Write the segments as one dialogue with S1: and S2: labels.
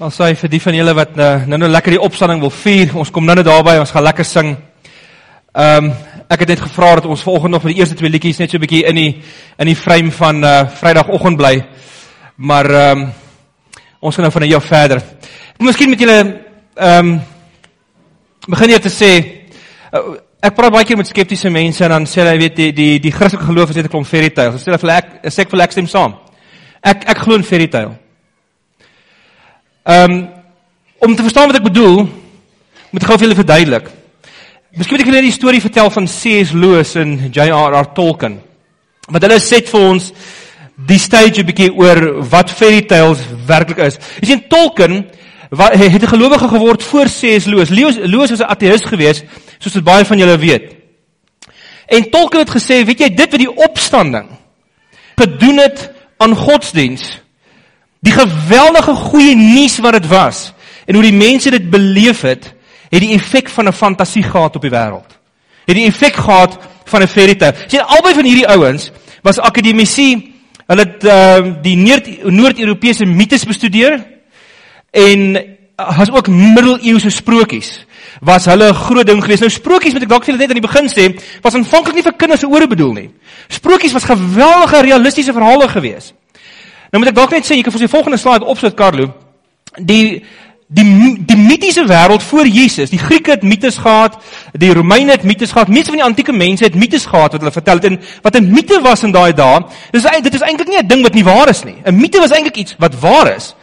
S1: Ons sê vir die van julle wat nou nou, nou lekker die opstanding wil vier, ons kom nou net daarby, ons gaan lekker sing. Ehm um, ek het net gevra dat ons vanoggend nog vir die eerste twee liedjies net so 'n bietjie in die in die frame van uh Vrydagoggend bly. Maar ehm um, ons gaan nou van af verder. Ek miskien met julle ehm um, begin hier te sê uh, ek praat baie keer met skeptiese mense en dan sê hulle weet die die die Christelike geloof is net 'n klomp fairy tales. Hulle sê hulle ek sê ek vir ek stem saam. Ek ek glo in fairy tale. Ehm um, om te verstaan wat ek bedoel, moet ek gou vir julle verduidelik. Miskien moet ek julle die storie vertel van C.S. Lewis en J.R.R. Tolkien. Want hulle sê vir ons die stage 'n bietjie oor wat fairy tales werklik is. Jy sien Tolkien wat het 'n gelowige geword voor C.S. Lewis. Lewis Lewis was 'n ateïs geweest, soos wat baie van julle weet. En Tolkien het gesê, weet jy, dit wat die opstanding gedoen het aan godsdiens Die geweldige goeie nuus wat dit was en hoe die mense dit beleef het, het die effek van 'n fantasie gehad op die wêreld. Het die effek gehad van 'n fairy tale. Sien albei van hierdie ouens was akademici. Hulle het uh, die Noord-Europese mites bestudeer en has ook middeleeuse sprokies was hulle 'n groot ding geweest. Nou sprokies moet ek dalk vir julle net aan die begin sê, was aanvanklik nie vir kinders se ore bedoel nie. Sprokies was geweldige realistiese verhale geweest. Nou moet ek dalk net sê, jy kan vir die volgende slide opsit Carlo. Die die die mitiese wêreld voor Jesus, die Grieke het mites gehad, die Romeine het mites gehad, meeste van die antieke mense het mites gehad wat hulle vertel het en wat 'n mite was in daai dae. Dis dit is eintlik nie 'n ding wat nie waar is nie. 'n Mite was eintlik iets wat waar is.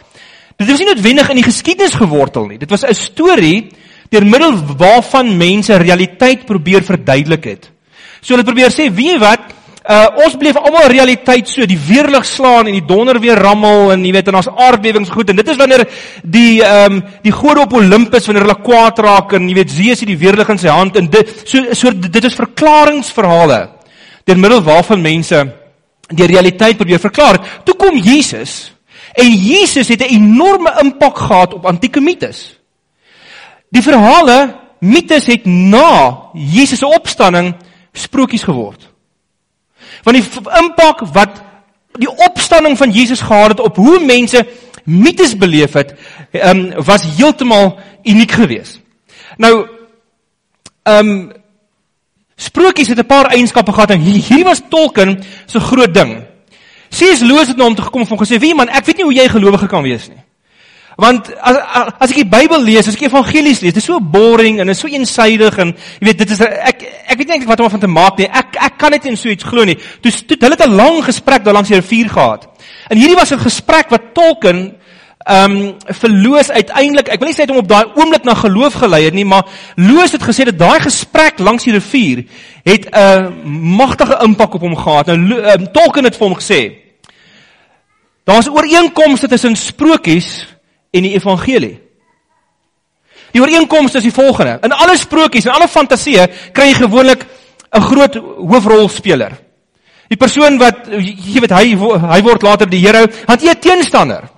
S1: Dit was nie noodwendig in die geskiedenis gewortel nie. Dit was 'n storie deur middel waarvan mense realiteit probeer verduidelik het. So hulle probeer sê, weet jy wat, Uh ons beleef almal realiteit so, die weerlig slaan en die donder weer rammel en jy weet en ons aardbewings goed en dit is wanneer die ehm um, die gode op Olympus wanneer hulle kwaad raak en jy weet Zeus het die weerlig in sy hand en dit so so dit is verklaringsverhale deur middel waarvan mense die realiteit probeer verklaar. Toe kom Jesus en Jesus het 'n enorme impak gehad op antieke mites. Die verhale, mites het na Jesus se opstanding sprokies geword. Want die impak wat die opstanding van Jesus gehad het op hoe mense mites beleef het, um, was heeltemal uniek geweest. Nou ehm um, sprokies het 'n paar eienskappe gehad en hierdie was Tolkien se groot ding. C.S. Lewis het na hom toe gekom en hom gesê: "Wie man, ek weet nie hoe jy gelowige kan wees nie." Want as as ek die Bybel lees, as ek evangelies lees, dit is so boring en is so eensydig en jy weet dit is ek ek weet nie eintlik wat om van te maak nie. Ek ek kan net in so iets glo nie. Toe toe hulle het 'n lang gesprek daar langs die rivier gehad. En hierdie was 'n gesprek wat Tolkien ehm um, verloos uiteindelik. Ek wil nie sê dit om op daai oomblik na geloof gelei het nie, maar Loos het gesê dat daai gesprek langs die rivier het 'n magtige impak op hom gehad. Nou um, Tolkien het vir hom gesê Daar's ooreenkomste tussen sprokies en die evangelie. Die ooreenkoms is die volgende. In alle sprokies en alle fantasieë kry jy gewoonlik 'n groot hoofrolspeler. Die persoon wat jy weet hy hy word later die Here, hanteer teenstander.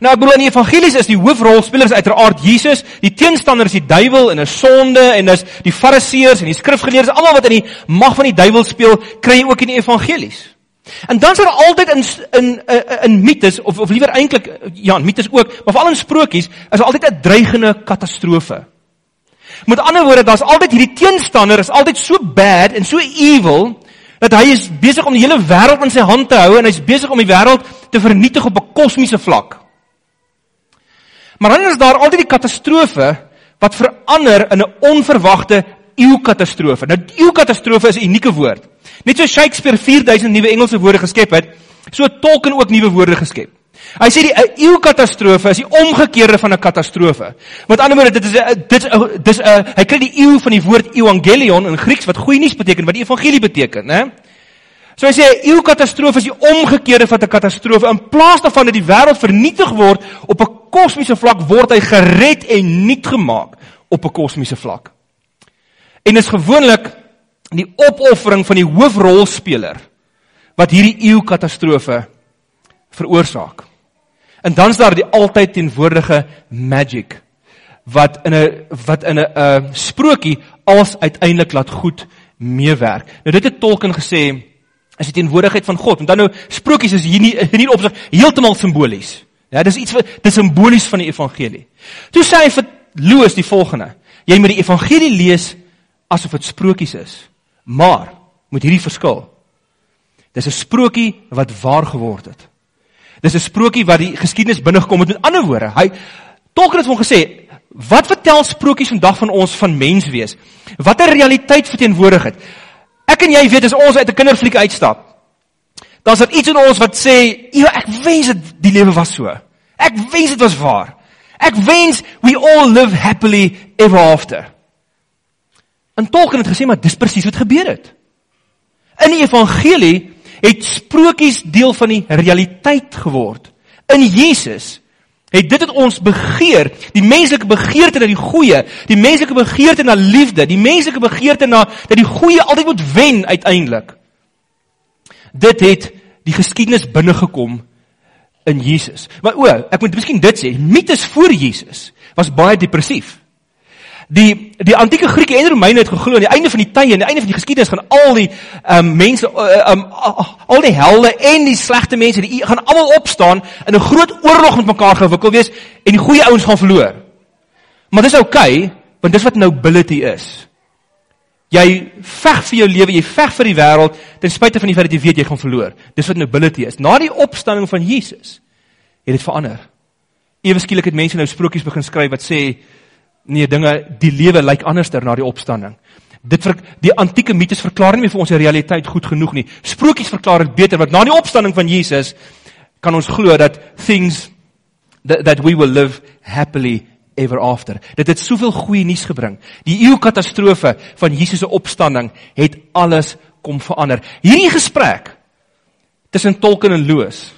S1: Nou ek bedoel in die evangelies is die hoofrolspelers uiteraard Jesus, die teenstander is die duiwel en 'n sonde en dis die fariseërs en die skrifgeleerdes, almal wat in die mag van die duiwel speel, kry jy ook in die evangelies. En dan is daar altyd in in in, in mites of of liewer eintlik ja, mites ook, maar veral in sprokies is altyd 'n dreigende katastrofe. Met ander woorde, daar's altyd hierdie teenstander is altyd so bad en so evil dat hy is besig om die hele wêreld in sy hand te hou en hy's besig om die wêreld te vernietig op 'n kosmiese vlak. Maar dan is daar altyd die katastrofe wat verander in 'n onverwagte eeukatastrofe. Nou eeukatastrofe is 'n unieke woord. Net so Shakespeare 4000 nuwe Engelse woorde geskep het, so Tolkien ook nuwe woorde geskep. Hy sê die eeukatastrofe is die omgekeerde van 'n katastrofe. Met ander woorde, dit is dit is dis 'n hy kry die eeu van die woord evangelion in Grieks wat goeie nuus beteken, wat die evangelie beteken, né? So hy sê 'n eeukatastrofe is die omgekeerde van 'n katastrofe. In plaas daarvan dat die wêreld vernietig word op 'n kosmiese vlak, word hy gered en nuut gemaak op 'n kosmiese vlak. En is gewoonlik die opoffering van die hoofrolspeler wat hierdie eeu katastrofe veroorsaak. En dan is daar die altyd teenwoordige magic wat in 'n wat in 'n uh, sprokie als uiteindelik laat goed meewerk. Nou dit het Tolkien gesê is die teenwoordigheid van God. En dan nou sprokies is hier nie in hierdie opsig heeltemal simbolies. Ja, dis iets wat dis simbolies van die evangelie. Toe sê hy vir Loos die volgende: Jy moet die evangelie lees asof dit sprokies is. Maar met hierdie verskil. Dis 'n sprokie wat waar geword het. Dis 'n sprokie wat die geskiedenis binne gekom het. Met ander woorde, hy Tolkien het hom gesê, wat vertel sprokies vandag van ons van mens wees? Watter realiteit verteenwoordig dit? Ek en jy weet as ons uit 'n kinderfliek uitstap, dan is daar iets in ons wat sê, "Ja, ek wens dit die lewe was so. Ek wens dit was waar. Ek wens we all live happily ever after." En Tolkien het gesê, "Maar dis presies wat gebeur het." In die evangelie het sprokies deel van die realiteit geword. In Jesus het dit wat ons begeer, die menslike begeerte na die goeie, die menslike begeerte na liefde, die menslike begeerte na dat die goeie altyd moet wen uiteindelik. Dit het die geskiedenis binnegekom in Jesus. Maar o, ek moet miskien dit sê, mites voor Jesus was baie depressief. Die die antieke Grieke en Romeine het geglo aan die einde van die tye en die einde van die geskiedenis gaan al die um, mense um, al die helde en die slegte mense die gaan almal opstaan in 'n groot oorlog met mekaar gewikkel wees en die goeie ouens gaan verloor. Maar dis oukei, okay, want dis wat nobility is. Jy veg vir jou lewe, jy veg vir die wêreld ten spyte van die feit dat jy weet jy gaan verloor. Dis wat nobility is. Na die opstanding van Jesus het dit verander. Ewe skielik het mense nou sprokies begin skryf wat sê nee, dinge, die lewe lyk anderster na die opstanding. Dit vir die antieke mites verklaar nie meer vir ons die realiteit goed genoeg nie. Sprokies verklaar dit beter want na die opstanding van Jesus kan ons glo dat things that, that we will live happily ever after. Dit het soveel goeie nuus gebring. Die eeukatastrofe van Jesus se opstanding het alles kom verander. Hierdie gesprek tussen Tolkien en Loos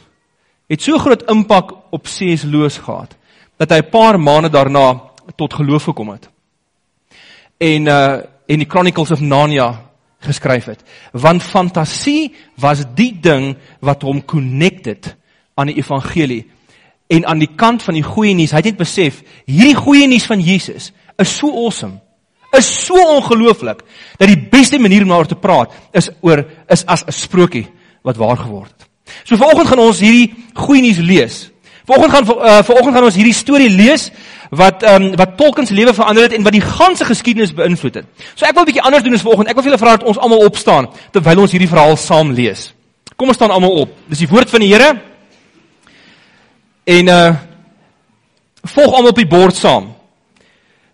S1: het so groot impak op C.S. Loos gehad dat hy 'n paar maande daarna tot geloof gekom het. En uh en die Chronicles of Narnia geskryf het. Want fantasie was die ding wat hom connected aan die evangelie en aan die kant van die goeie nuus, hy het net besef, hierdie goeie nuus van Jesus is so awesome. Is so ongelooflik dat die beste manier om daaroor te praat is oor is as 'n sprokie wat waar geword het. So vanoggend gaan ons hierdie goeie nuus lees. Vanoggend gaan uh, vanoggend gaan ons hierdie storie lees wat ehm um, wat Tolkien se lewe verander het en wat die ganse geskiedenis beïnvloed het. So ek wil 'n bietjie anders doen as vanoggend. Ek wil vir julle vra dat ons almal opstaan terwyl ons hierdie verhaal saam lees. Kom ons staan almal op. Dis die woord van die Here. En uh volg almal op die bord saam.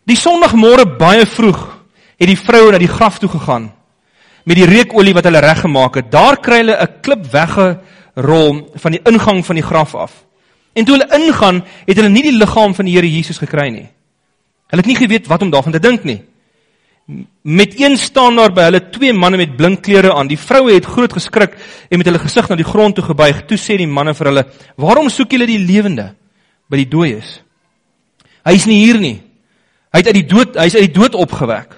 S1: Die Sondagmôre baie vroeg het die vroue na die graf toe gegaan met die reukolie wat hulle reggemaak het. Daar kry hulle 'n klip weggerol van die ingang van die graf af. En toe hulle ingaan, het hulle nie die liggaam van die Here Jesus gekry nie. Hulle het nie geweet wat om daarvan te dink nie. Met een staan daar by hulle twee manne met blink klere aan. Die vroue het groot geskrik en met hulle gesig na die grond toe gebuig. Toe sê die manne vir hulle: "Waarom soek julle die lewende by die dooies? Hy is nie hier nie. Hy het uit die dood, hy is uit die dood opgewek.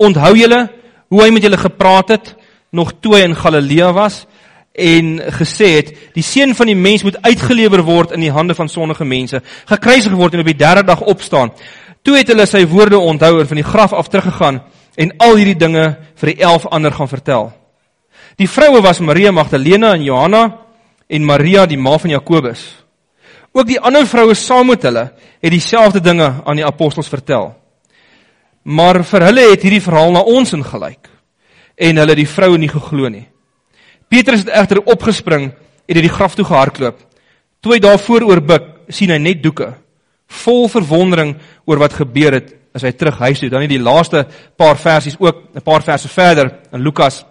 S1: Onthou julle hoe hy met julle gepraat het nog toe hy in Galilea was en gesê het: "Die seun van die mens moet uitgelewer word in die hande van sondige mense, gekruisig word en op die derde dag opstaan." Toe het hulle sy woorde onthou en van die graf af teruggegaan en al hierdie dinge vir die 11 ander gaan vertel. Die vroue was Maria Magdalena en Johanna en Maria die ma van Jakobus. Ook die ander vroue saam met hulle het dieselfde dinge aan die apostels vertel. Maar vir hulle het hierdie verhaal na ons ingelyk en hulle die vroue nie geglo nie. Petrus het egter opgespring en uit die graf toe gehardloop. Toe hy daarvoor oorbuk, sien hy net doeke vol verwondering oor wat gebeur het as hy terug huis toe. Dan net die laaste paar versies ook, 'n paar verse verder in Lukas.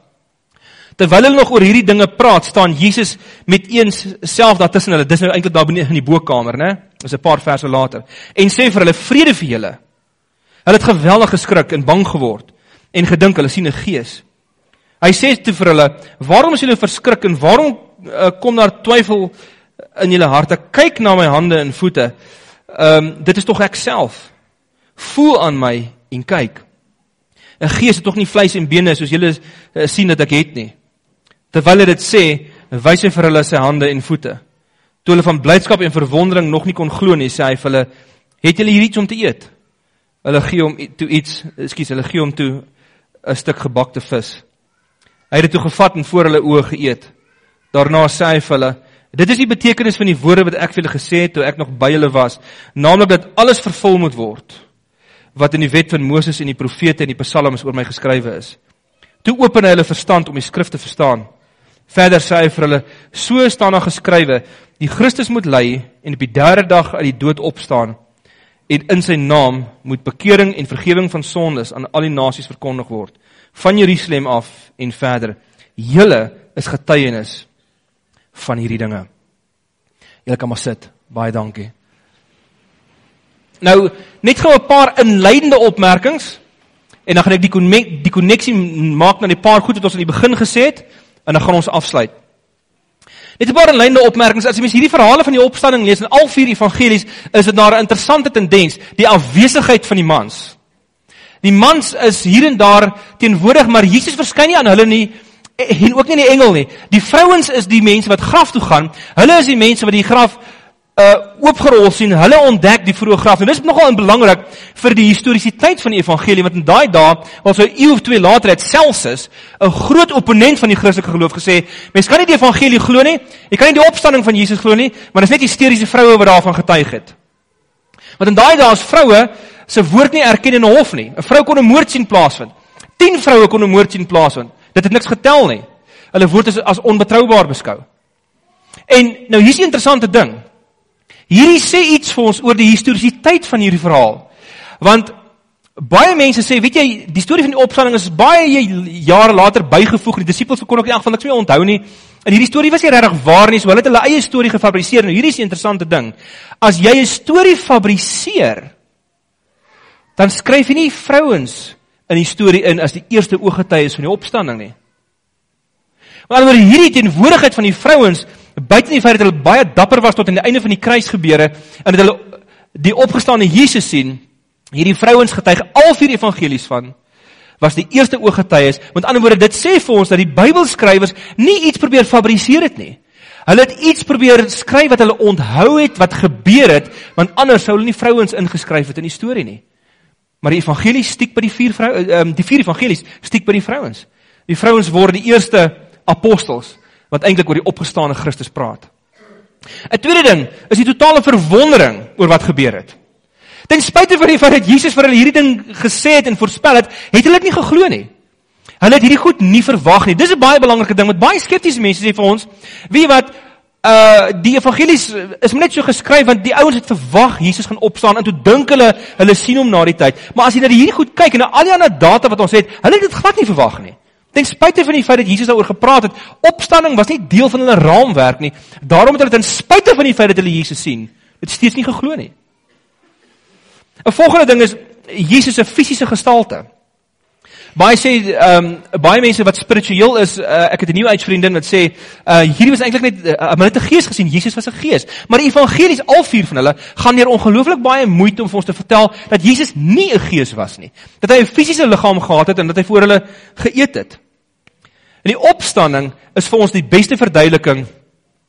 S1: Terwyl hulle nog oor hierdie dinge praat, staan Jesus met eens self daar tussen hulle. Dis nou eintlik daar binne in die bokkamer, né? Dis 'n paar verse later. En sê vir hulle vrede vir julle. Hulle het geweldig geskrik en bang geword en gedink hulle sien 'n gees. Hy sê toe vir hulle: "Waarom is julle verskrik en waarom uh, kom daar twyfel in julle harte? Kyk na my hande en voete." Ehm um, dit is tog ek self. Voel aan my en kyk. 'n Gees het tog nie vleis en bene soos julle uh, sien dat ek het nie. Terwyl hy dit sê, wys hy vir hulle sy hande en voete. Toe hulle van blydskap en verwondering nog nie kon glo nie, sê hy vir hulle: "Het julle hier iets om te eet?" Hulle gee hom toe iets, ekskuus, hulle gee hom toe 'n stuk gebakte vis. Hy het dit toe gevat en voor hulle oë geëet. Daarna sê hy vir hulle: Dit is die betekenis van die woorde wat ek vir julle gesê het toe ek nog by julle was, naamlik dat alles vervul moet word wat in die wet van Moses en die profete en die psalms oor my geskrywe is. Toe open hy hulle verstand om die skrif te verstaan. Verder sê hy vir hulle: "So staan daar geskrywe: Die Christus moet ly en op die derde dag uit die dood opstaan en in sy naam moet bekering en vergifnis van sondes aan al die nasies verkondig word, van Jerusalem af en verder. Julle is getuienis van hierdie dinge. Julle kan maar sit. Baie dankie. Nou, net gou 'n paar inleidende opmerkings en dan gaan ek die die koneksie maak na die paar goed wat ons aan die begin gesê het en dan gaan ons afsluit. Net 'n paar inleidende opmerkings. As jy mens hierdie verhale van die opstanding lees in al vier evangelies, is dit na 'n interessante tendens, die afwesigheid van die mans. Die mans is hier en daar teenwoordig, maar Jesus verskyn nie aan hulle nie en ook nie die engel nie. Die vrouens is die mense wat graf toe gaan. Hulle is die mense wat die graf uh oopgerol sien. Hulle ontdek die vroeë graf. En dis nogal belangrik vir die historiesiteit van die evangelie want in daai dae, wat so 'n eeu of twee later het Celsus, 'n groot opponent van die Christelike geloof gesê, mense kan nie die evangelie glo nie. Jy kan nie die opstanding van Jesus glo nie, maar dis net hysteriese vroue wat daarvan getuig het. Want in daai dae is vroue se woord nie erken in 'n hof nie. 'n Vrou kon 'n moord sien plaasvind. 10 vroue kon 'n moord sien plaasvind. Dit het niks getel nie. Hulle word as, as onbetroubaar beskou. En nou hier's 'n interessante ding. Hierdie sê iets vir ons oor die historiesiteit van hierdie verhaal. Want baie mense sê, weet jy, die storie van die opstanding is baie jare later bygevoeg. Die disippels kon ook nie aangeval niks meer onthou nie. En hierdie storie was nie regtig waar nie. So hulle het hulle eie storie gefabriseer. Nou hierdie is 'n interessante ding. As jy 'n storie fabriseer, dan skryf jy nie vrouens in die storie in as die eerste ooggetuies van die opstanding nie. Maar oor hierdie teenwoordigheid van die vrouens, buite die feit dat hulle baie dapper was tot aan die einde van die kruisgebeure en dat hulle die opgestane Jesus sien, hierdie vrouens getuig al vier evangelies van was die eerste ooggetuies. Met ander woorde, dit sê vir ons dat die Bybelskrywers nie iets probeer fabriseer het nie. Hulle het iets probeer skryf wat hulle onthou het wat gebeur het, want anders sou hulle nie vrouens ingeskryf het in die storie nie. Maar die evangelies stiek by die vier vrou um, die vier evangelies stiek by die vrouens. Die vrouens word die eerste apostels wat eintlik oor die opgestane Christus praat. 'n Tweede ding is die totale verwondering oor wat gebeur het. Ten spyte van die feit dat Jesus vir hulle hierdie ding gesê het en voorspel het, het hulle dit nie geglo nie. Hulle het hierdie goed nie verwag nie. Dis 'n baie belangrike ding met baie skeptiese mense sê vir ons, wie wat uh die evangelies is net so geskryf want die ouens het verwag Jesus gaan opstaan en toe dink hulle hulle sien hom na die tyd. Maar as jy na hierdie goed kyk en na al die ander data wat ons het, hulle het dit glad nie verwag nie. Ten spyte van die feit dat Jesus daaroor gepraat het, opstanding was nie deel van hulle raamwerk nie. Daarom het hulle ten spyte van die feit dat hulle Jesus sien, dit steeds nie geglo nie. 'n Volgende ding is Jesus se fisiese gestalte. Baie sê ehm um, baie mense wat spiritueel is, uh, ek het 'n nuwe uitvriendin wat sê uh hierdie was eintlik net uh, hulle het 'n gees gesien, Jesus was 'n gees. Maar die evangelies al vier van hulle gaan deur ongelooflik baie moeite om vir ons te vertel dat Jesus nie 'n gees was nie. Dat hy 'n fisiese liggaam gehad het en dat hy voor hulle geëet het. En die opstanding is vir ons die beste verduideliking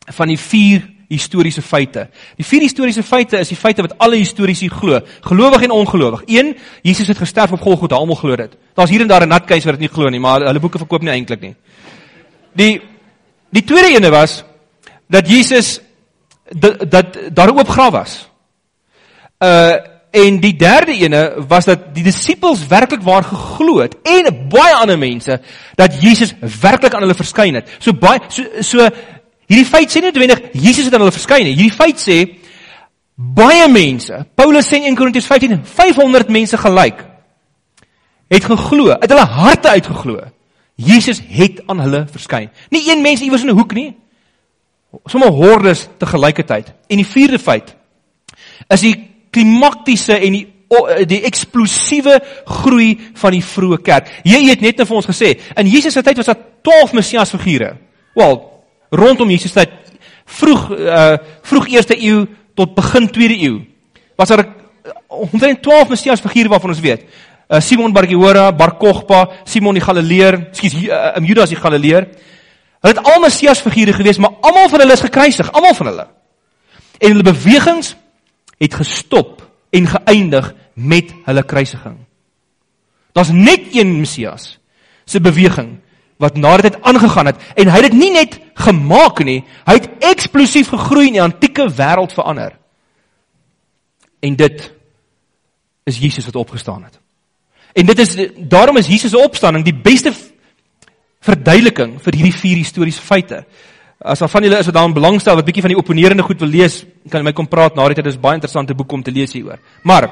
S1: van die vier historiese feite. Die vier historiese feite is die feite wat alle historiese glo, gelowig en ongelowig. 1, Jesus het gesterf op Golgotha, almal glo dit. Daar's hier en daar 'n nat keuse wat dit nie glo nie, maar hulle boeke verkoop nie eintlik nie. Die die tweede ene was dat Jesus dat, dat daar 'n oop graf was. Uh en die derde ene was dat die disippels werklik waar geglo het en baie ander mense dat Jesus werklik aan hulle verskyn het. So baie so so Hierdie feit sê nie noodwendig Jesus het aan hulle verskyn nie. Hierdie feit sê baie mense, Paulus sê in 1 Korintiërs 15, 500 mense gelyk het geglo, uit hulle harte uitgeglo. Jesus het aan hulle verskyn. Nie een mens iewers in 'n hoek nie. Sommige hordes te gelykheid. En die vierde feit is die klimaktiese en die die eksplosiewe groei van die vroeë kerk. Jy het net nou vir ons gesê, in Jesus se tyd was daar 12 Messias figure. Wel, rondom Jesus tyd vroeg uh vroeg eerste eeu tot begin tweede eeu was daar omtrent 12 Messias figure waarvan ons weet. Uh Simon bar Giora, Bar Kokhba, Simon die Galileer, skus uh, Judas die Galileer. Hulle het al Messias figure gewees, maar almal van hulle is gekruisig, almal van hulle. En hulle bewegings het gestop en geëindig met hulle kruisiging. Daar's net een Messias se beweging wat nadat dit aangegaan het en hy het dit nie net gemaak nie. Hy het eksplosief gegroei en die antieke wêreld verander. En dit is Jesus wat opgestaan het. En dit is daarom is Jesus se opstanding die beste verduideliking vir hierdie vier historiese feite. As al van julle is wat daarin belangstel wat bietjie van die opponerende goed wil lees, kan my kom praat na dit. Dit is baie interessante boek om te lees hieroor. Maar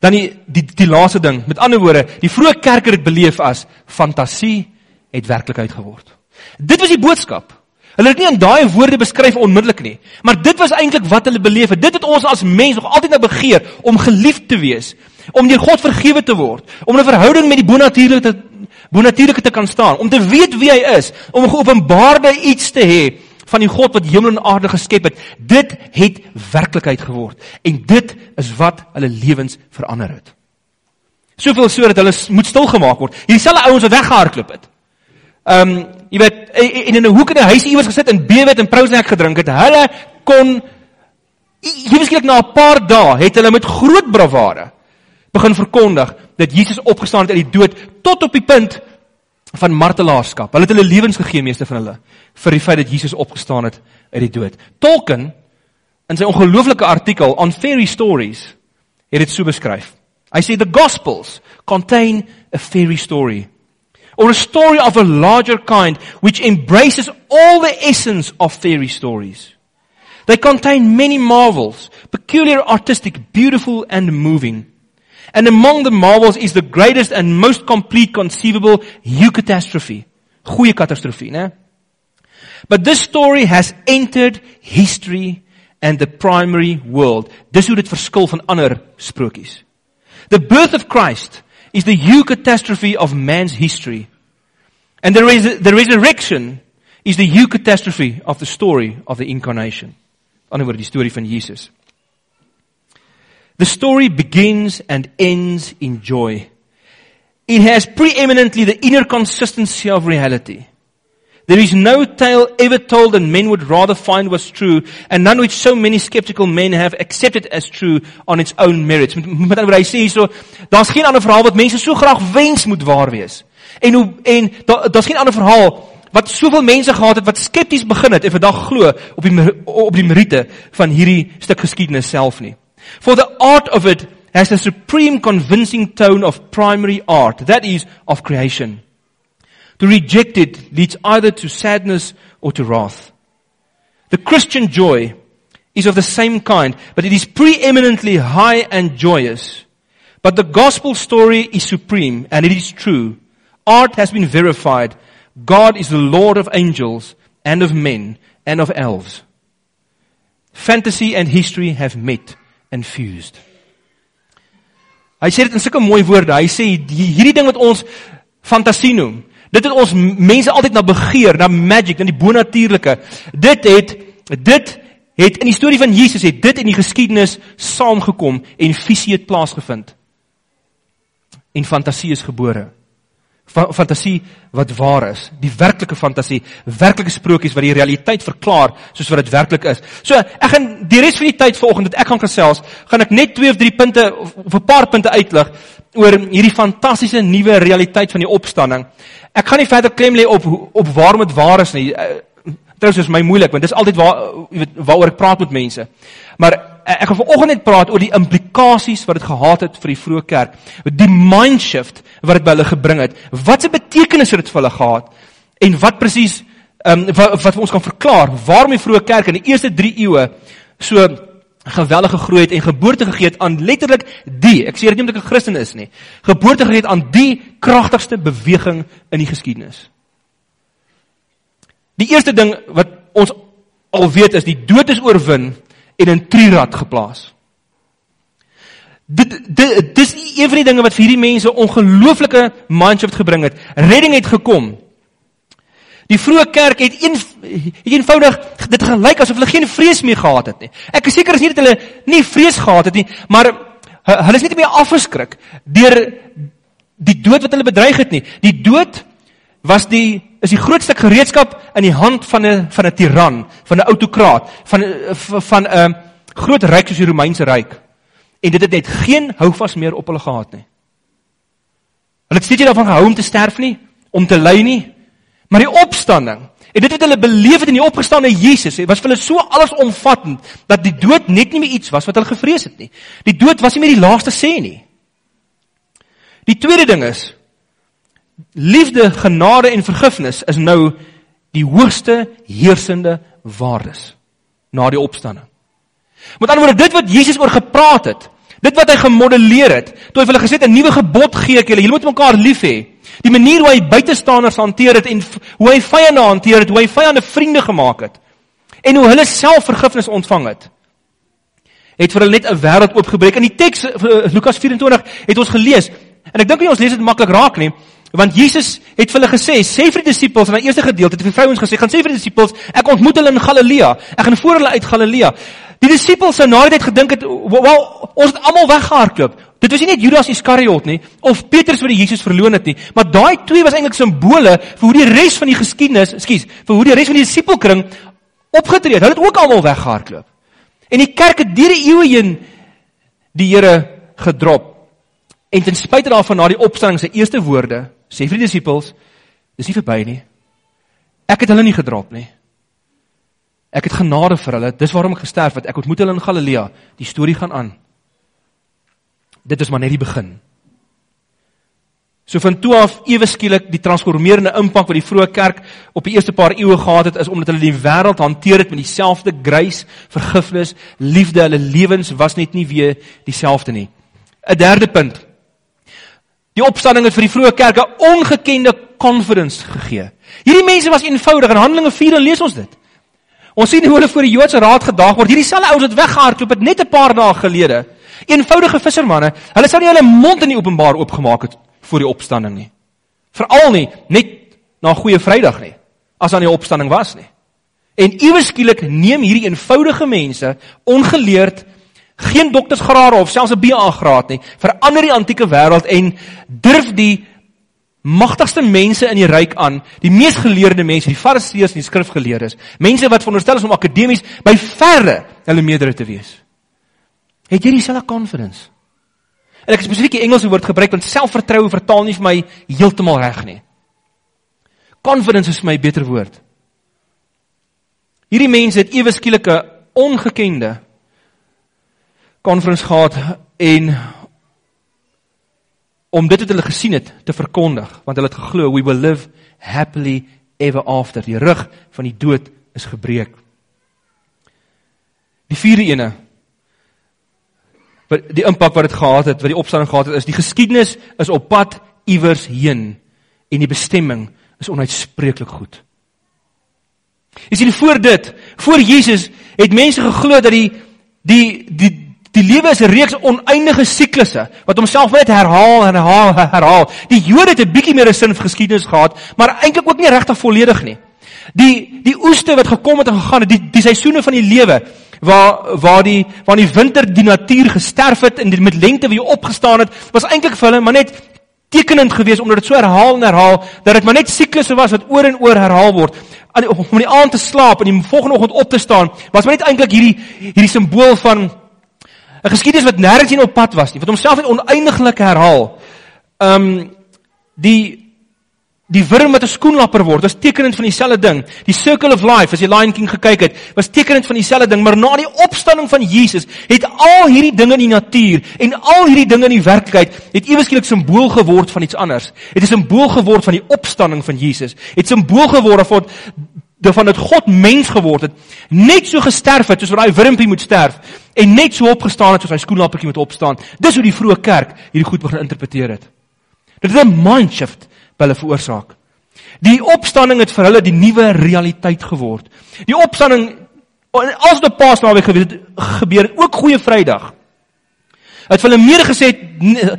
S1: dan die die die laaste ding, met ander woorde, die vroeë kerk het dit beleef as fantasie het werklikheid geword. Dit was die boodskap. Hulle het nie in daai woorde beskryf onmiddellik nie, maar dit was eintlik wat hulle beleef het. Dit het ons as mens nog altyd nou begeer om geliefd te wees, om deur God vergewe te word, om 'n verhouding met die bonatuurlike te bonatuurlike te kan staan, om te weet wie hy is, om geopenbaarde iets te hê van die God wat hemel en aarde geskep het. Dit het werklikheid geword en dit is wat hulle lewens verander het. Soveel so dat hulle moet stilgemaak word. Hierdie selfe ouens wat weggehardloop het. Ehm um, jy weet en in 'n hoek in 'n huis iewers gesit en bewe het en prousnek gedrink het. Hulle kon jy beskryf na 'n paar dae het hulle met groot bravade begin verkondig dat Jesus opgestaan het uit die dood tot op die punt van martelaarskap. Hulle het hulle lewens gegee meeste van hulle vir die feit dat Jesus opgestaan het uit die dood. Tolkien in sy ongelooflike artikel on fairy stories het dit so beskryf. Hy sê the gospels contain a fairy story or a story of a larger kind which embraces all the essence of fairy stories. They contain many marvels, peculiar artistic, beautiful and moving. And among the marvels is the greatest and most complete conceivable eucatastrophe. Goeie katastrofie, né? But this story has entered history and the primary world. Dis hoe dit verskil van ander sprokies. The birth of Christ is the eucatastrophe of man's history. And the, res the resurrection is the eucatastrophe of the story of the incarnation. Ander woorde die storie van Jesus. The story begins and ends in joy. It has preeminently the inner consistency of reality. There is no tale ever told that men would rather find was true and none which so many skeptical men have accepted as true on its own merits. Met, met ander woorde hy sê hierso, daar's geen ander verhaal wat mense so graag wens moet waar wees. En hoe en daar's da geen ander verhaal wat soveel mense gehad het wat skepties begin het en vandag glo op die op die meriete van hierdie stuk geskiedenis self nie. For the art of it has a supreme convincing tone of primary art, that is, of creation. To reject it leads either to sadness or to wrath. The Christian joy is of the same kind, but it is preeminently high and joyous. But the gospel story is supreme and it is true. Art has been verified. God is the Lord of angels and of men and of elves. Fantasy and history have met infused. Hy sê dit in sulke mooi woorde. Hy sê hierdie ding wat ons fantasie noem, dit het ons mense altyd na begeer, na magic, na die bonatuurlike. Dit het dit het in die storie van Jesus het dit in die geskiedenis saamgekom en visie het plaasgevind. En fantasie is gebore fantasie wat waar is, die werklike fantasie, werklike sprokies wat die realiteit verklaar soos wat dit werklik is. So, ek gaan die res van die tyd vanoggend dat ek gaan gesels, gaan ek net twee of drie punte of 'n paar punte uitlig oor hierdie fantastiese nuwe realiteit van die opstanding. Ek gaan nie verder klem lê op op waarom dit waar is nie. Eh, trouens is my moeilik want dis altyd waar jy weet waaroor ek praat met mense. Maar Eh, ek gaan vanoggend net praat oor die implikasies wat dit gehad het vir die vroeë kerk. Die mindshift wat dit by hulle gebring het. Wat se betekenis het dit vir hulle gehad? En wat presies ehm um, wat, wat ons kan verklaar waarom die vroeë kerk in die eerste 3 eeue so geweldige groei het en geboorte gegee het aan letterlik die, ek sê dit nie omdat ek 'n Christen is nie, geboorte gegee het aan die kragtigste beweging in die geskiedenis. Die eerste ding wat ons al weet is die dood is oorwin en in trirad geplaas. Dit dit dis een van die dinge wat vir hierdie mense ongelooflike mindshift gebring het. Redding het gekom. Die vroeë kerk het een het eenvoudig dit gelyk asof hulle geen vrees meer gehad het nie. Ek is seker is nie dat hulle nie vrees gehad het nie, maar hulle is net meer afgeskrik deur die dood wat hulle bedreig het nie. Die dood was die is die grootste gereedskap in die hand van 'n van 'n tiran, van 'n autokraat, van van 'n groot ryk soos die Romeinse ryk. En dit het net geen houvas meer op hulle gehad nie. Hulle het steeds daarvan gehou om te sterf nie, om te ly nie. Maar die opstanding En dit wat hulle beleef het in die opgestane Jesus, was vir hulle so allesomvattend dat die dood net nie meer iets was wat hulle gevrees het nie. Die dood was nie meer die laaste sê nie. Die tweede ding is liefde, genade en vergifnis is nou die hoogste heersende waardes na die opstanding. Met ander woorde, dit wat Jesus oor gepraat het, dit wat hy gemodelleer het, toe hy vir hulle gesê het 'n nuwe gebod gee ek julle, julle moet mekaar lief hê. Die manier hoe hy buitestanders hanteer het en hoe hy vyande hanteer het, hoe hy vyande vriende gemaak het en hoe hulle self vergifnis ontvang het het vir hulle net 'n wêreld oopgebreek. In die teks eh, Lukas 24 het ons gelees en ek dink nie ons lees dit maklik raak nie, Want Jesus het vir hulle gesê, sê vir die disippels in die eerste gedeelte, het vir vrouens gesê, gaan sê vir die disippels, ek ontmoet hulle in Galilea. Ek gaan voor hulle uit Galilea. Die disippels sou na die tyd gedink het, wel, ons het almal weggehardloop. Dit was nie net Judas Iskariot nie of Petrus wat die Jesus verloon het nie, maar daai twee was eintlik simbole vir hoe die res van die geskiedenis, ekskuus, vir hoe die res van die disipelkring opgetree het. Hulle het ook almal weggehardloop. En die kerk het deur die eeue heen die Here gedrop. En ten spyte daarvan na die opstanding se eerste woorde sê vir die disippels, dis nie verby nie. Ek het hulle nie gedrop nie. Ek het genade vir hulle. Dis waarom ek gesterf het. Ek ontmoet hulle in Galilea. Die storie gaan aan. Dit is maar net die begin. So van toe af ewe skielik die transformerende impak wat die vroeë kerk op die eerste paar eeue gehad het is omdat hulle die wêreld hanteer het met dieselfde grace, vergifnis, liefde. Hulle lewens was net nie weer dieselfde nie. 'n Derde punt. Die opstanding het vir die vroeë kerk 'n ongekende confidence gegee. Hierdie mense was eenvoudig in Handelinge 4 en lees ons dit. Ons sien hoe hulle voor die Joodse raad gedag word. Hierdie selfe ouens wat weggehardloop het net 'n paar dae gelede. Eenvoudige vissermanne. Hulle sou nie hulle mond in die openbaar oopgemaak het voor die opstanding nie. Veral nie net na Goeie Vrydag nie, as aan die opstanding was nie. En iewes skielik neem hierdie eenvoudige mense, ongeleerd, geen doktersgrade of selfs 'n BA graad nie, verander die antieke wêreld en durf die magtigste mense in die ryk aan, die mees geleerde mense, die fariseërs en die skrifgeleerdes, mense wat veronderstel is om akademies by verre hulle meerdere te wees. Het jy dieselfde confidence? En ek spesifiek die Engelse woord gebruik want selfvertroue vertaal nie vir my heeltemal reg nie. Confidence is vir my 'n beter woord. Hierdie mense het ewe skielike ongekende conference gehad en om dit wat hulle gesien het te verkondig want hulle het geglo we will live happily ever after. Die rug van die dood is gebreek. Die vierde ene wat die impak wat dit gehad het wat die opstanding gehad het is die geskiedenis is op pad iewers heen en die bestemming is onuitspreeklik goed. Jy sien voor dit voor Jesus het mense geglo dat die die die Die lewe is 'n reeks oneindige siklusse wat homself net herhaal en herhaal en herhaal. Die Jode het 'n bietjie meer 'n sin vir geskiedenis gehad, maar eintlik ook nie regtig volledig nie. Die die oeste wat gekom het en gegaan het, die die seisoene van die lewe waar waar die waar die winter die natuur gesterf het en die, met lente weer opgestaan het, was eintlik vir hulle maar net tekenend geweest omdat dit so herhaal en herhaal dat dit maar net siklusse was wat oor en oor herhaal word. Om die aand te slaap en die volgende oggend op te staan, was maar net eintlik hierdie hierdie simbool van 'n geskiedenis wat nêrens heen op pad was nie, wat homself net oneindiglik herhaal. Um die die wurm wat 'n skoenlapper word, was tekenend van dieselfde ding. Die circle of life as jy Lion King gekyk het, was tekenend van dieselfde ding, maar na die opstanding van Jesus het al hierdie dinge in die natuur en al hierdie dinge in die werklikheid het eweskielik simbool geword van iets anders. Het 'n simbool geword van die opstanding van Jesus. Het simbool geword van daarvan dat God mens geword het, net so gesterf het soos wat daai wurmpie moet sterf en net so opgestaan het soos hy skoenlappertjie moet opstaan. Dis hoe die vroeë kerk hierdie goed begin interpreteer het. Dit het 'n mind shift by hulle veroorsaak. Die opstanding het vir hulle die nuwe realiteit geword. Die opstanding as dit pas naweek gebeur het, ook goeie Vrydag. Het hulle meer gesê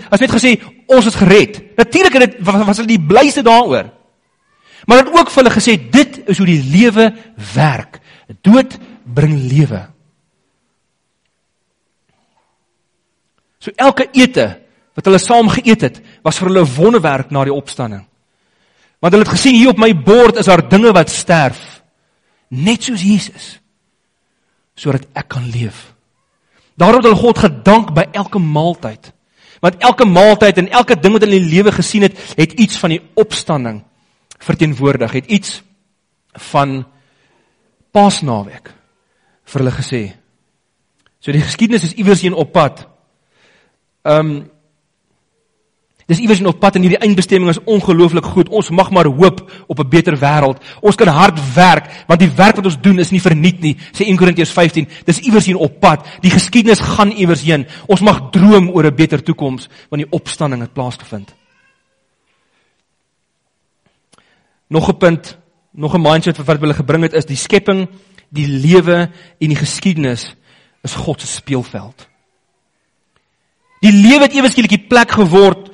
S1: as net gesê ons is gered. Natuurlik het dit was hulle die blyste daaroor. Maar het ook vir hulle gesê dit is hoe die lewe werk. Dood bring lewe. So elke ete wat hulle saam geëet het, was vir hulle 'n wonderwerk na die opstanding. Want hulle het gesien hier op my bord is daar dinge wat sterf, net soos Jesus, sodat ek kan leef. Daarom het hulle God gedank by elke maaltyd. Want elke maaltyd en elke ding wat hulle in die lewe gesien het, het iets van die opstanding verteenwoordig, het iets van Paasnaweek vir hulle gesê. So die geskiedenis is iewers heen op pad. Ehm um, Dis iewers op pad en hierdie eindbestemming is ongelooflik goed. Ons mag maar hoop op 'n beter wêreld. Ons kan hard werk want die werk wat ons doen is nie verniet nie, sê 1 Korintiërs 15. Dis iewers hier op pad. Die geskiedenis gaan iewers heen. Ons mag droom oor 'n beter toekoms want die opstanding het plaasgevind. Nog 'n punt, nog 'n mindset wat hulle gebring het is die skepping, die lewe en die geskiedenis is God se speelveld. Die lewe het ewe skielik die plek geword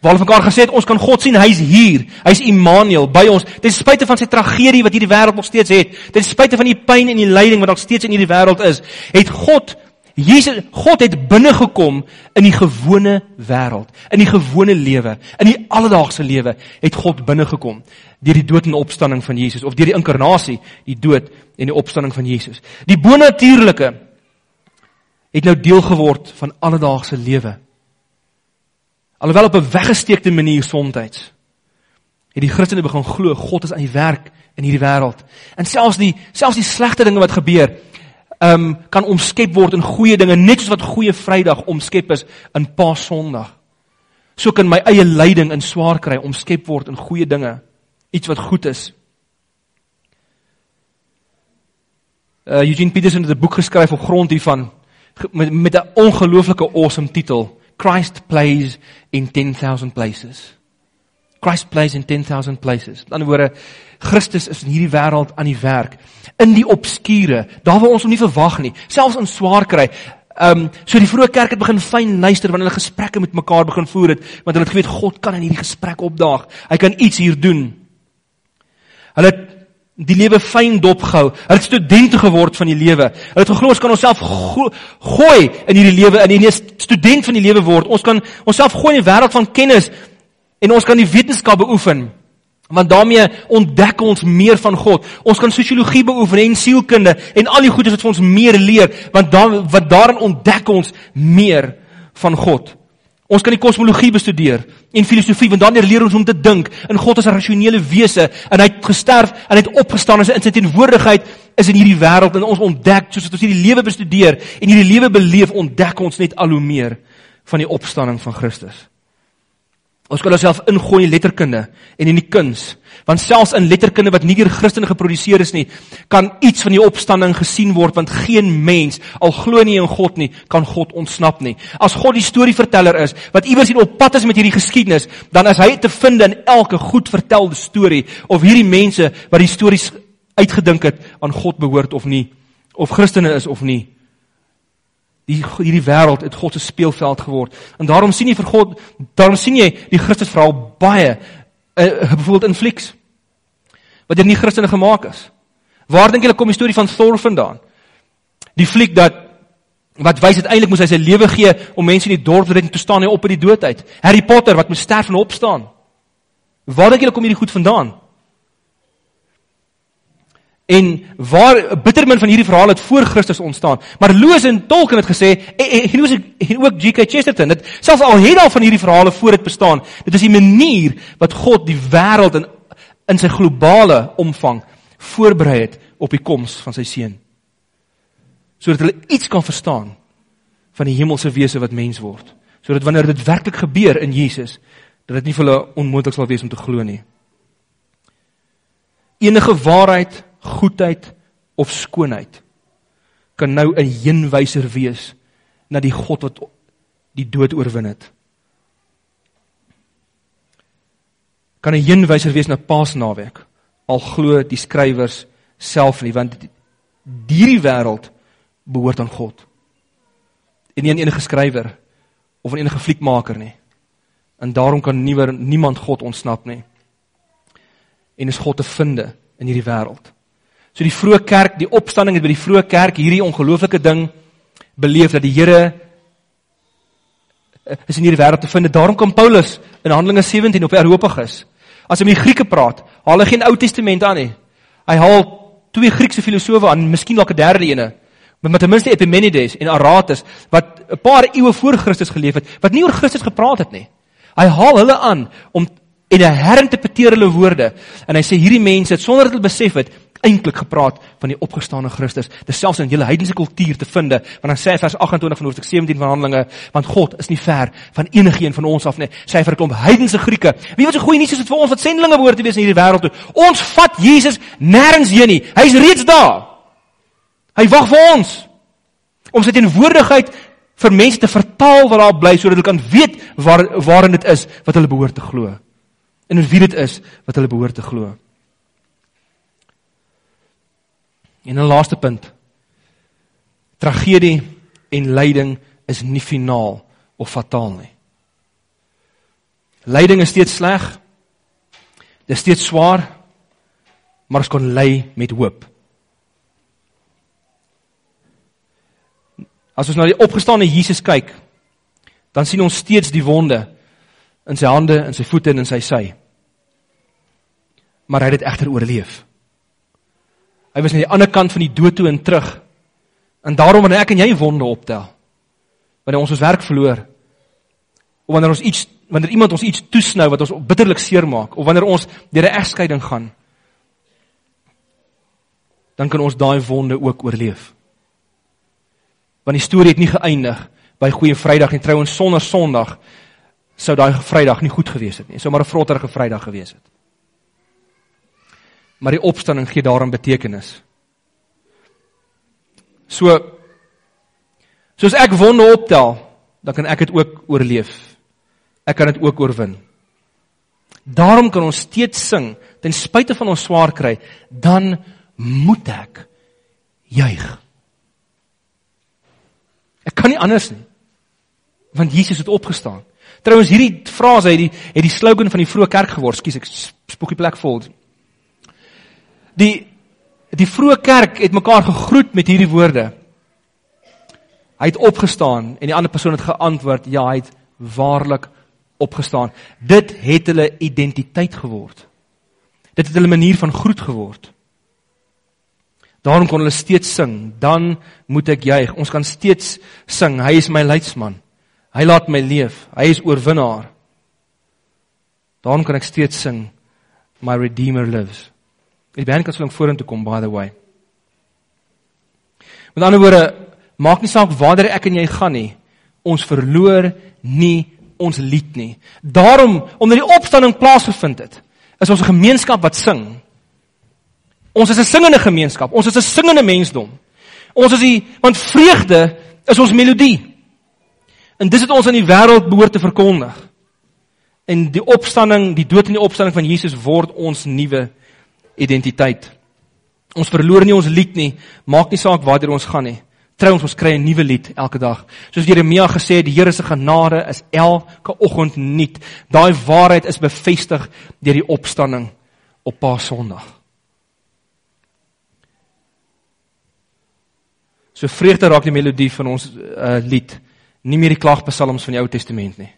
S1: waar hulle mekaar gesê het ons kan God sien, hy's hier. Hy's Immanuel by ons. Ten spyte van sy tragedie wat hierdie wêreld nog steeds het, ten spyte van die pyn en die lyding wat nog steeds in hierdie wêreld is, het God Jesus God het binne gekom in die gewone wêreld, in die gewone lewe, in die alledaagse lewe het God binne gekom deur die dood en opstanding van Jesus of deur die inkarnasie, die dood en die opstanding van Jesus. Die bonatuurlike het nou deel geword van alledaagse lewe. Alhoewel op 'n weggesteekte manier soms het die Christene begin glo God is aan die werk in hierdie wêreld. En selfs die selfs die slegte dinge wat gebeur, ehm um, kan omskep word in goeie dinge, net soos wat goeie Vrydag omskep is in Paasondag. So kan my eie lyding in swaar kry omskep word in goeie dinge, iets wat goed is. Uh Eugene Peterson het 'n boek geskryf op grond hiervan met met 'n ongelooflike awesome titel. Christ plays in 10,000 places. Christ plays in 10,000 places. Aan die woorde Christus is in hierdie wêreld aan die werk in die obskure, daar waar ons hom nie verwag nie, selfs in swaar kry. Ehm um, so die vroeë kerk het begin fyn luister wanneer hulle gesprekke met mekaar begin voer het, want hulle het geweet God kan in hierdie gesprek opdaag. Hy kan iets hier doen. Hulle het die lewe fyn dopgehou. Hulle het studente geword van die lewe. Hulle het geglo ons kan onsself go gooi in hierdie lewe in 'n student van die lewe word. Ons kan onsself gooi in die wêreld van kennis en ons kan die wetenskap beoefen. Want daarmee ontdek ons meer van God. Ons kan sosiologie beoefen en sielkunde en al die goedes wat vir ons meer leer, want dan wat daarin ontdek ons meer van God. Ons kan die kosmologie bestudeer en filosofie want dan leer ons om te dink in God as 'n rasionele wese en hy het gesterf en hy het opgestaan en sy teenwoordigheid is in hierdie wêreld en ons ontdek soos ons hierdie lewe bestudeer en hierdie lewe beleef ontdek ons net al hoe meer van die opstanding van Christus. Ons kan onsself ingooi in letterkunde en in die kuns, want selfs in letterkunde wat nie deur Christene geproduseer is nie, kan iets van die opstanding gesien word want geen mens al glo nie in God nie, kan God ontsnap nie. As God die storieverteller is wat iewers hier op pad is met hierdie geskiedenis, dan is hy te vind in elke goed vertelde storie of hierdie mense wat die stories uitgedink het aan God behoort of nie, of Christene is of nie. Die hierdie wêreld het God se speelveld geword. En daarom sien jy vir God, daarom sien jy die Christus verhaal baie uh, byvoorbeeld in flieks. Wat deur nie Christene gemaak is. Waar dink julle kom die storie van Thor vandaan? Die fliek dat wat wys uiteindelik moes hy sy lewe gee om mense in die dorp te red en toe staan hy op uit die dood uit. Harry Potter wat moes sterf en opstaan. Waar dink julle kom hierdie goed vandaan? En waar bittermin van hierdie verhaal het voor Christus ontstaan. Maar Lewis en Tolkien het gesê en en, en, en ook G.K. Chesterton het selfs al het al van hierdie verhale voor dit bestaan. Dit is die manier wat God die wêreld in in sy globale omvang voorberei het op die koms van sy seun. Sodat hulle iets kan verstaan van die hemelse wese wat mens word. Sodat wanneer dit werklik gebeur in Jesus, dat dit nie vir hulle onmoontlik sal wees om te glo nie. Enige waarheid goedheid of skoonheid kan nou 'n heenwyser wees na die God wat die dood oorwin het. Kan 'n heenwyser wees na Paasnaweek al glo die skrywers self nie want hierdie wêreld behoort aan God. En nie aan enige skrywer of aan enige fliekmaker nie. En daarom kan niewer niemand God ontsnap nie. En is God te vind in hierdie wêreld. So die vroeë kerk, die opstanding het by die vroeë kerk hierdie ongelooflike ding beleef dat die Here eh, is in hierdie wêreld te vind. Daarom kom Paulus in Handelinge 17 op Areopagus. As hy met die Grieke praat, haal hy geen Ou Testament aan nie. Hy haal twee Griekse filosowe aan, miskien dalk 'n derde ene, met ten minste Epimenides en Aratus wat 'n paar eeue voor Christus geleef het, wat nie oor Christus gepraat het nie. Hy haal hulle aan om en hy herinterpreteer hulle woorde en hy sê hierdie mense het sonder dat hulle besef het eintlik gepraat van die opgestane Christus. Dis selfs in julle heidense kultuur te vind, want dan sê hy vers 28 van Hoofstuk 17 van Handelinge, want God is nie ver van enigiemand van ons af nie. Sê hy vir 'n klomp heidense Grieke. Wie wat so goeie nuus is dit vir ons wat sendlinge behoort te wees in hierdie wêreld toe. Ons vat Jesus nêrens heen nie. Hy's reeds daar. Hy wag vir ons om sy teenwoordigheid vir mense te vertaal wat daar bly sodat hulle kan weet waar waarin dit is wat hulle behoort te glo. En wie dit is wat hulle behoort te glo. En 'n laaste punt. Tragedie en lyding is nie finaal of fataal nie. Lyding is steeds sleg. Dit is steeds swaar, maar ons kan ly met hoop. As ons na die opgestane Jesus kyk, dan sien ons steeds die wonde in sy hande, in sy voete en in sy sy. Maar hy het dit egter oorleef. Hy was aan die ander kant van die dood toe en terug. En daarom wanneer ek en jy wonde optel, wanneer ons ons werk verloor, of wanneer ons iets wanneer iemand ons iets toesnou wat ons bitterlik seermaak, of wanneer ons deur 'n egskeiding gaan, dan kan ons daai wonde ook oorleef. Want die storie het nie geëindig by Goeie Vrydag nie. Trouens sonder Sondag sou daai Vrydag nie goed gewees het nie. Sou maar 'n vrotterige Vrydag gewees het maar die opstanding gee daarin betekenis. So soos ek wonde optel, dan kan ek dit ook oorleef. Ek kan dit ook oorwin. Daarom kan ons steeds sing ten spyte van ons swaar kry, dan moet ek juig. Ek kan nie anders nie. Want Jesus het opgestaan. Trouwens hierdie frase het die het die slogan van die vroeë kerk geword. Skus ek spook die plek vol die die vroeë kerk het mekaar gegroet met hierdie woorde. Hy het opgestaan en die ander persoon het geantwoord, ja, hy het waarlik opgestaan. Dit het hulle identiteit geword. Dit het hulle manier van groet geword. Daarom kon hulle steeds sing, dan moet ek juig. Ons kan steeds sing, hy is my leidsman. Hy laat my leef. Hy is oorwinnaar. Daarom kan ek steeds sing, my redeemer lives. Die band kan swaling vorentoe kom by the way. Met ander woorde, maak nie saak waar ek en jy gaan nie, ons verloor nie ons lied nie. Daarom omdat die opstanding plaasgevind het, is ons 'n gemeenskap wat sing. Ons is 'n singende gemeenskap. Ons is 'n singende mensdom. Ons is die want vreugde is ons melodie. En dis wat ons aan die wêreld behoort te verkondig. En die opstanding, die dood en die opstanding van Jesus word ons nuwe identiteit. Ons verloor nie ons lied nie, maak nie saak waartoe ons gaan nie. Trouens ons kry 'n nuwe lied elke dag. Soos Jeremia gesê het, die Here se genade is elke oggend nuut. Daai waarheid is bevestig deur die opstanding op Paasondag. So vreugde raak die melodie van ons uh, lied, nie meer die klagpsalms van die Ou Testament nie.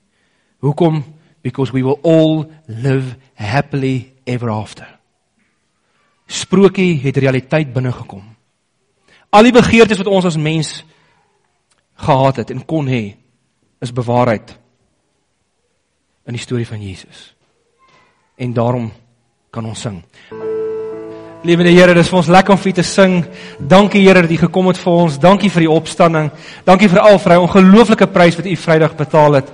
S1: Hoekom? Because we will all live happily ever after sprokie het realiteit binne gekom. Al die begeertes wat ons as mens gehad het en kon hê, is bewaarheid in die storie van Jesus. En daarom kan ons sing. Liewende Here, dis vir ons lekker om vir U te sing. Dankie Here dat U gekom het vir ons. Dankie vir die opstanding. Dankie vir al vir hy ongelooflike prys wat U Vrydag betaal het.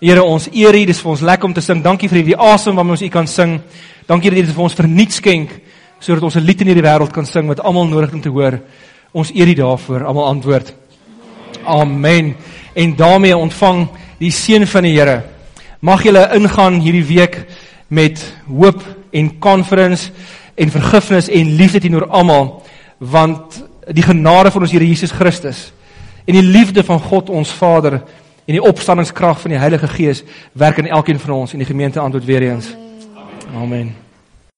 S1: Here, ons eer U. Dis vir ons lekker om te sing. Dankie vir die asem waarmee ons U kan sing. Dankie dat U dit vir ons verniet skenk sodat ons 'n lied in hierdie wêreld kan sing wat almal nodig het om te hoor. Ons eer U daarvoor. Almal antwoord. Amen. En daarmee ontvang die seën van die Here. Mag julle ingaan hierdie week met hoop en confidence en vergifnis en liefde teenoor almal want die genade van ons Here Jesus Christus en die liefde van God ons Vader en die opstanningskrag van die Heilige Gees werk in elkeen van ons en die gemeente antwoord weer eens. Amen. Amen.